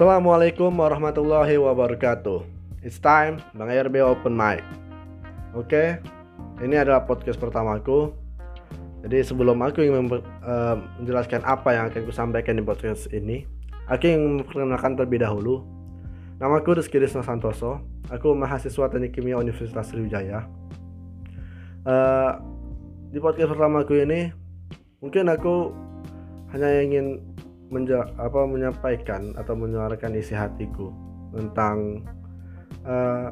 Assalamualaikum warahmatullahi wabarakatuh. It's time Bang RB Open Mic. Oke, ini adalah podcast pertamaku. Jadi sebelum aku ingin eh, menjelaskan apa yang akan ku sampaikan di podcast ini, aku ingin memperkenalkan terlebih dahulu. Namaku Rizky Risno Santoso. Aku mahasiswa Teknik Kimia Universitas Sriwijaya. Eh, di podcast pertamaku ini, mungkin aku hanya ingin menja- apa menyampaikan atau menyuarakan isi hatiku tentang eh,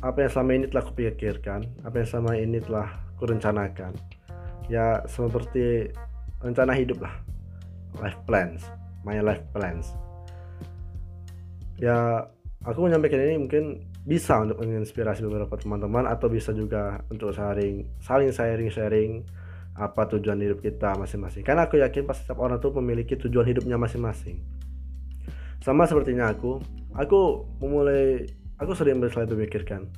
apa yang selama ini telah kupikirkan, apa yang selama ini telah kurencanakan. Ya seperti rencana hidup lah, life plans, my life plans. Ya aku menyampaikan ini mungkin bisa untuk menginspirasi beberapa teman-teman atau bisa juga untuk saling saling sharing-sharing apa tujuan hidup kita masing-masing. Karena aku yakin pasti setiap orang tuh memiliki tujuan hidupnya masing-masing. Sama sepertinya aku. Aku memulai aku sering selalu memikirkan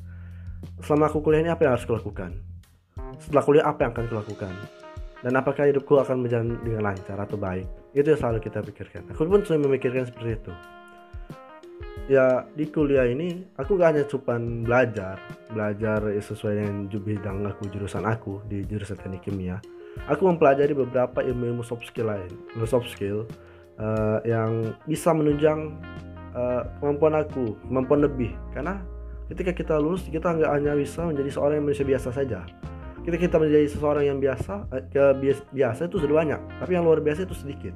selama aku kuliah ini apa yang harus kulakukan setelah kuliah apa yang akan kulakukan dan apakah hidupku akan berjalan dengan lancar atau baik? Itu yang selalu kita pikirkan. Aku pun sering memikirkan seperti itu ya di kuliah ini aku gak hanya cuma belajar belajar sesuai dengan bidang aku jurusan aku di jurusan teknik kimia. Aku mempelajari beberapa ilmu-ilmu soft skill lain soft skill eh, yang bisa menunjang eh, kemampuan aku kemampuan lebih. Karena ketika kita lulus kita nggak hanya bisa menjadi seorang yang manusia biasa saja. Ketika kita menjadi seseorang yang biasa eh, ke bias- biasa itu sudah banyak tapi yang luar biasa itu sedikit.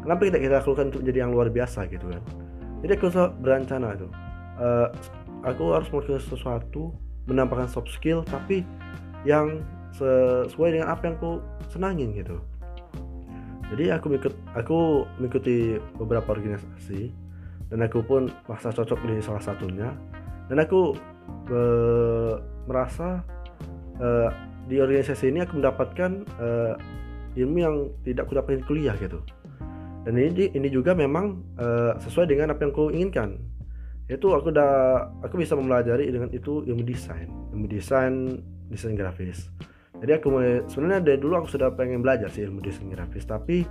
Kenapa kita kita lakukan untuk menjadi yang luar biasa gitu kan jadi aku berencana tuh Eh, aku harus melakukan sesuatu menampakkan soft skill tapi yang sesuai dengan apa yang aku senangin gitu. Jadi aku ikut aku mengikuti beberapa organisasi dan aku pun merasa cocok di salah satunya. Dan aku eh, merasa eh, di organisasi ini aku mendapatkan eh, ilmu yang tidak aku kuliah gitu dan ini ini juga memang eh, sesuai dengan apa yang aku inginkan. Itu aku udah aku bisa mempelajari dengan itu ilmu desain ilmu desain desain grafis. Jadi aku sebenarnya dari dulu aku sudah pengen belajar sih ilmu desain grafis tapi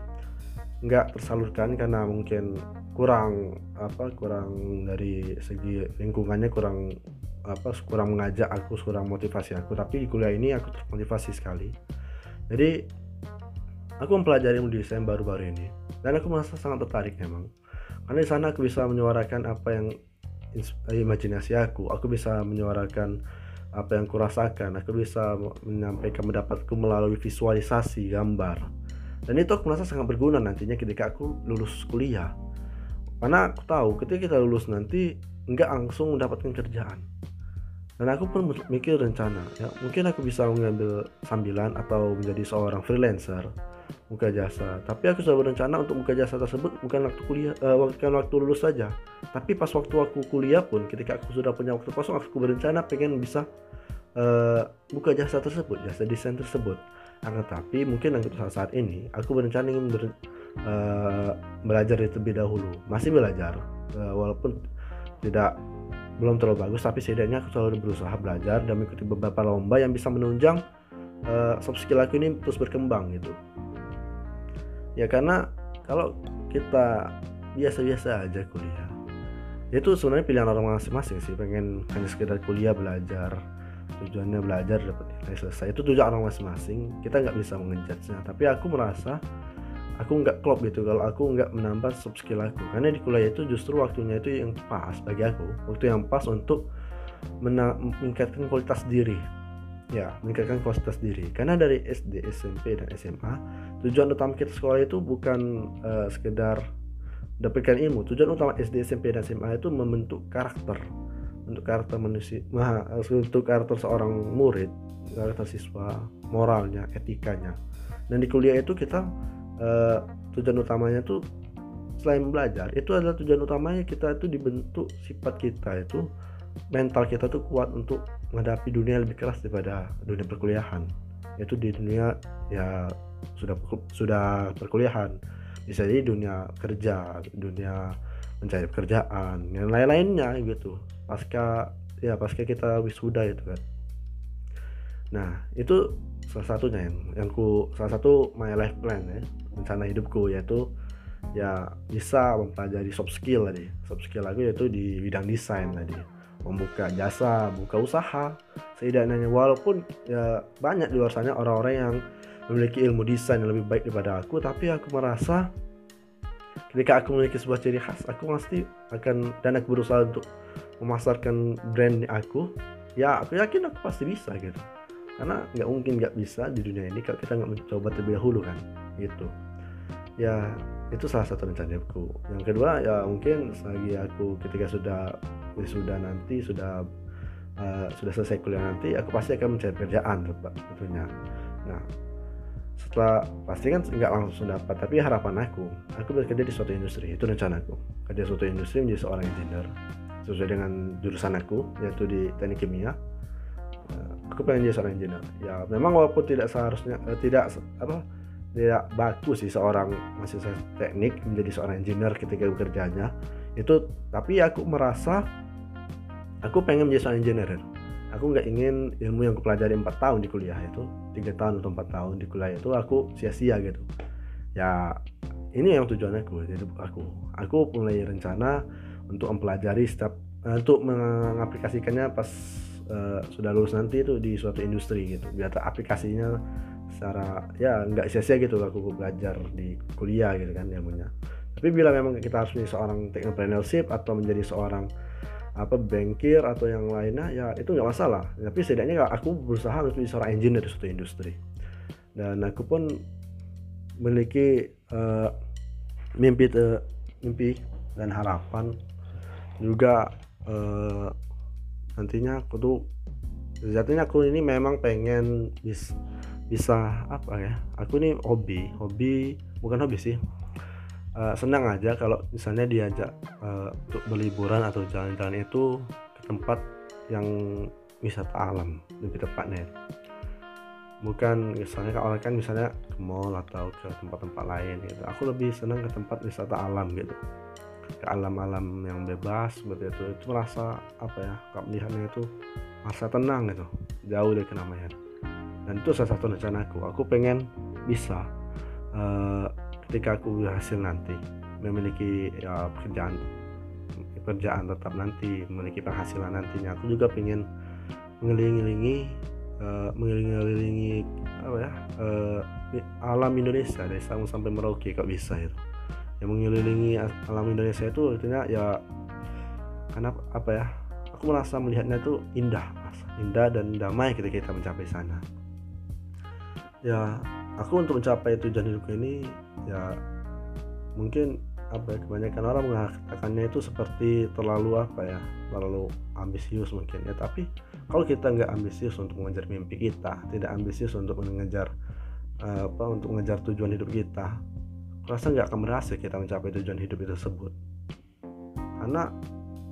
nggak tersalurkan karena mungkin kurang apa kurang dari segi lingkungannya kurang apa kurang mengajak aku kurang motivasi aku. Tapi di kuliah ini aku termotivasi sekali. Jadi aku mempelajari ilmu desain baru-baru ini dan aku merasa sangat tertarik memang. Karena di sana aku bisa menyuarakan apa yang ins- imajinasi aku. Aku bisa menyuarakan apa yang kurasakan. Aku bisa menyampaikan pendapatku melalui visualisasi gambar. Dan itu aku merasa sangat berguna nantinya ketika aku lulus kuliah. Karena aku tahu ketika kita lulus nanti nggak langsung mendapatkan kerjaan dan aku pun mikir rencana ya mungkin aku bisa mengambil sambilan atau menjadi seorang freelancer buka jasa. Tapi aku sudah berencana untuk buka jasa tersebut bukan waktu kuliah eh, bukan waktu lulus saja. Tapi pas waktu aku kuliah pun ketika aku sudah punya waktu kosong aku berencana pengen bisa eh, buka jasa tersebut jasa desain tersebut. Akan tapi mungkin untuk saat saat ini aku berencana ingin ber- eh, belajar terlebih dahulu. Masih belajar eh, walaupun tidak belum terlalu bagus tapi setidaknya aku selalu berusaha belajar dan mengikuti beberapa lomba yang bisa menunjang eh, soft skill aku ini terus berkembang gitu. Ya karena kalau kita biasa-biasa aja kuliah itu sebenarnya pilihan orang masing-masing sih. Pengen hanya sekedar kuliah belajar tujuannya belajar dapat nilai selesai itu tujuan orang masing-masing. Kita nggak bisa mengejutnya tapi aku merasa aku nggak klop gitu kalau aku nggak menambah soft skill aku. Karena di kuliah itu justru waktunya itu yang pas bagi aku. Waktu yang pas untuk meningkatkan kualitas diri. Ya meningkatkan kualitas diri. Karena dari SD SMP dan SMA tujuan utama kita sekolah itu bukan eh, sekedar dapatkan ilmu. Tujuan utama SD SMP dan SMA itu membentuk karakter. Untuk karakter manusia nah, untuk karakter seorang murid karakter siswa moralnya etikanya. Dan di kuliah itu kita eh, tujuan utamanya tuh selain belajar itu adalah tujuan utamanya kita itu dibentuk sifat kita itu mental kita tuh kuat untuk menghadapi dunia lebih keras daripada dunia perkuliahan. Yaitu di dunia ya sudah sudah perkuliahan. Bisa jadi dunia kerja dunia mencari pekerjaan dan lain-lainnya gitu. Pasca ya pasca kita wisuda itu kan. Nah itu salah satunya yang yang ku salah satu my life plan ya rencana hidupku yaitu ya bisa mempelajari soft skill tadi. Soft skill aku yaitu di bidang desain tadi. Membuka jasa buka usaha setidaknya walaupun ya banyak di luar sana orang-orang yang memiliki ilmu desain yang lebih baik daripada aku tapi aku merasa ketika aku memiliki sebuah ciri khas aku pasti akan dan aku berusaha untuk memasarkan brand aku ya aku yakin aku pasti bisa gitu. Karena nggak mungkin nggak bisa di dunia ini kalau kita nggak mencoba terlebih dahulu kan? Gitu ya itu salah satu rencanaku. Yang kedua ya mungkin lagi aku ketika sudah sudah nanti sudah uh, sudah selesai kuliah nanti aku pasti akan mencari kerjaan tentunya. Nah setelah pasti kan nggak langsung dapat tapi harapan aku aku bekerja di suatu industri itu rencanaku. Kerja suatu industri menjadi seorang engineer sesuai dengan jurusan aku yaitu di teknik kimia. Eh, aku pengen jadi seorang engineer. Ya memang walaupun tidak seharusnya eh, tidak apa tidak bagus sih seorang mahasiswa teknik menjadi seorang engineer ketika bekerjanya. Itu tapi aku merasa aku pengen menjadi seorang engineer. Aku nggak ingin ilmu yang aku pelajari 4 tahun di kuliah itu tiga tahun atau empat tahun di kuliah itu aku sia-sia gitu. Ya ini yang tujuan aku. Jadi aku aku mulai rencana untuk mempelajari setiap uh, untuk mengaplikasikannya pas uh, sudah lulus nanti itu di suatu industri gitu. Biar aplikasinya secara ya nggak sia-sia gitu aku belajar di kuliah gitu kan ilmunya. Tapi bila memang kita harus menjadi seorang technopreneurship atau menjadi seorang apa bankir atau yang lainnya ya itu nggak masalah. Tapi setidaknya aku berusaha untuk menjadi seorang engineer di suatu industri. Dan aku pun memiliki uh, mimpi te, mimpi dan harapan juga uh, nantinya aku tuh sejatinya aku ini memang pengen bis, bisa apa ya aku ini hobi hobi bukan hobi sih uh, senang aja kalau misalnya diajak uh, untuk berliburan atau jalan-jalan itu ke tempat yang wisata alam lebih tepatnya. Bukan misalnya kalau kan misalnya ke mall atau ke tempat-tempat lain gitu. Aku lebih senang ke tempat wisata alam gitu. Ke alam-alam yang bebas seperti itu. Itu merasa apa ya kalau melihatnya itu masa tenang gitu. Jauh dari keramaian dan itu salah satu rencana aku. Pengen bisa uh, ketika aku berhasil nanti memiliki ya, pekerjaan pekerjaan tetap nanti memiliki penghasilan nantinya aku juga pengen mengelilingi uh, mengelilingi apa ya uh, alam Indonesia dari Sabang sampai Merauke kok bisa itu yang mengelilingi alam Indonesia itu artinya ya karena apa ya aku merasa melihatnya itu indah indah dan damai ketika kita mencapai sana ya aku untuk mencapai tujuan hidupku ini ya mungkin apa ya kebanyakan orang mengatakannya itu seperti terlalu apa ya terlalu ambisius mungkin ya. Tapi kalau kita nggak ambisius untuk mengejar mimpi kita tidak ambisius untuk mengejar apa untuk mengejar tujuan hidup kita rasa nggak akan berhasil kita mencapai tujuan hidup itu tersebut. Karena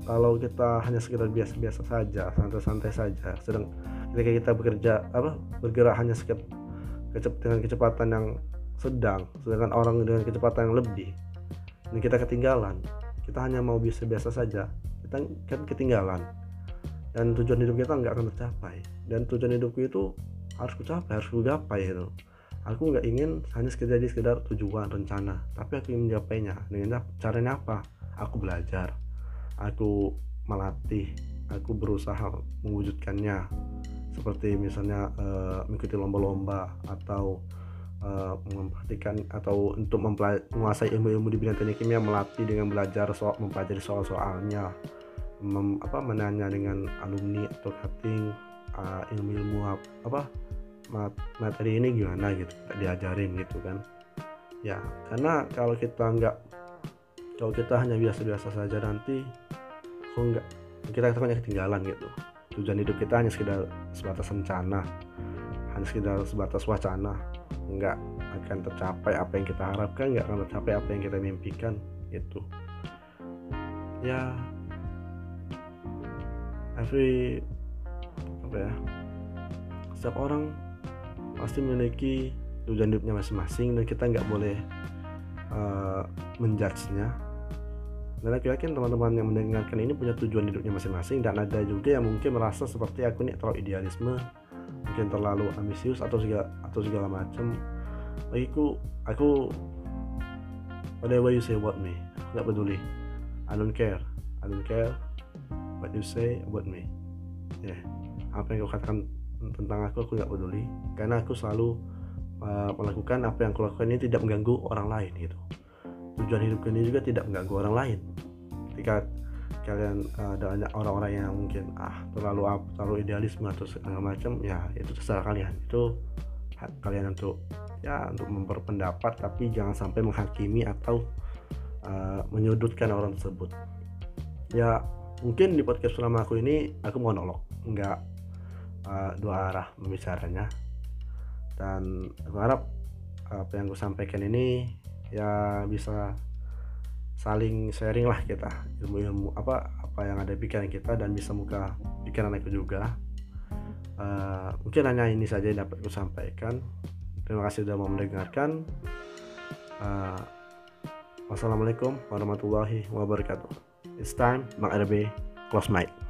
kalau kita hanya sekedar biasa-biasa saja santai-santai saja sedang ketika kita bekerja apa bergerak hanya sekedar dengan kecepatan yang sedang sedangkan orang dengan kecepatan yang lebih dan kita ketinggalan. Kita hanya mau biasa-biasa saja. Kita kan ketinggalan. Dan tujuan hidup kita nggak akan tercapai. Dan tujuan hidupku itu harus kucapai harus kugapai itu aku nggak ingin hanya sekedar jadi sekedar tujuan rencana. Tapi aku ingin menjapainya. Dengan caranya apa? Aku belajar. Aku melatih. Aku berusaha mewujudkannya seperti misalnya uh, mengikuti lomba-lomba atau uh, memperhatikan atau untuk menguasai ilmu-ilmu di bidang teknik kimia melatih dengan belajar soal mempelajari soal-soalnya mem, apa menanya dengan alumni atau cutting uh, ilmu-ilmu apa materi ini gimana gitu diajarin gitu kan. Ya karena kalau kita nggak kalau kita hanya biasa-biasa saja nanti kok nggak kita hanya ketinggalan gitu tujuan hidup kita hanya sekedar sebatas rencana hanya sekedar sebatas wacana. Nggak akan tercapai apa yang kita harapkan nggak akan tercapai apa yang kita mimpikan itu ya every apa ya setiap orang pasti memiliki tujuan hidupnya masing-masing dan kita nggak boleh uh, menjudge-nya dan aku yakin teman-teman yang mendengarkan ini punya tujuan hidupnya masing-masing dan ada juga yang mungkin merasa seperti aku ini terlalu idealisme mungkin terlalu ambisius atau segala atau segala macam. Bagiku aku whatever you say about me nggak peduli. I don't care. I don't care what you say about me. Ya yeah. apa yang kau katakan tentang aku aku nggak peduli. Karena aku selalu uh, melakukan apa yang aku lakukan ini tidak mengganggu orang lain gitu tujuan hidupku ini juga tidak mengganggu orang lain. Ketika kalian uh, ada banyak orang-orang yang mungkin ah terlalu apa terlalu idealisme atau segala macam ya itu terserah kalian. Itu hak kalian untuk ya untuk memperpendapat tapi jangan sampai menghakimi atau uh, menyudutkan orang tersebut. Ya mungkin di podcast selama aku ini aku monolog nggak uh, dua arah pembicaranya dan aku harap apa yang aku sampaikan ini ya bisa saling sharing lah kita ilmu-ilmu apa apa yang ada pikiran kita dan bisa muka pikiran aku juga. Uh, mungkin hanya ini saja yang dapat aku sampaikan. Terima kasih sudah mau mendengarkan. Uh, wassalamualaikum warahmatullahi wabarakatuh. It's time Bang RB close mic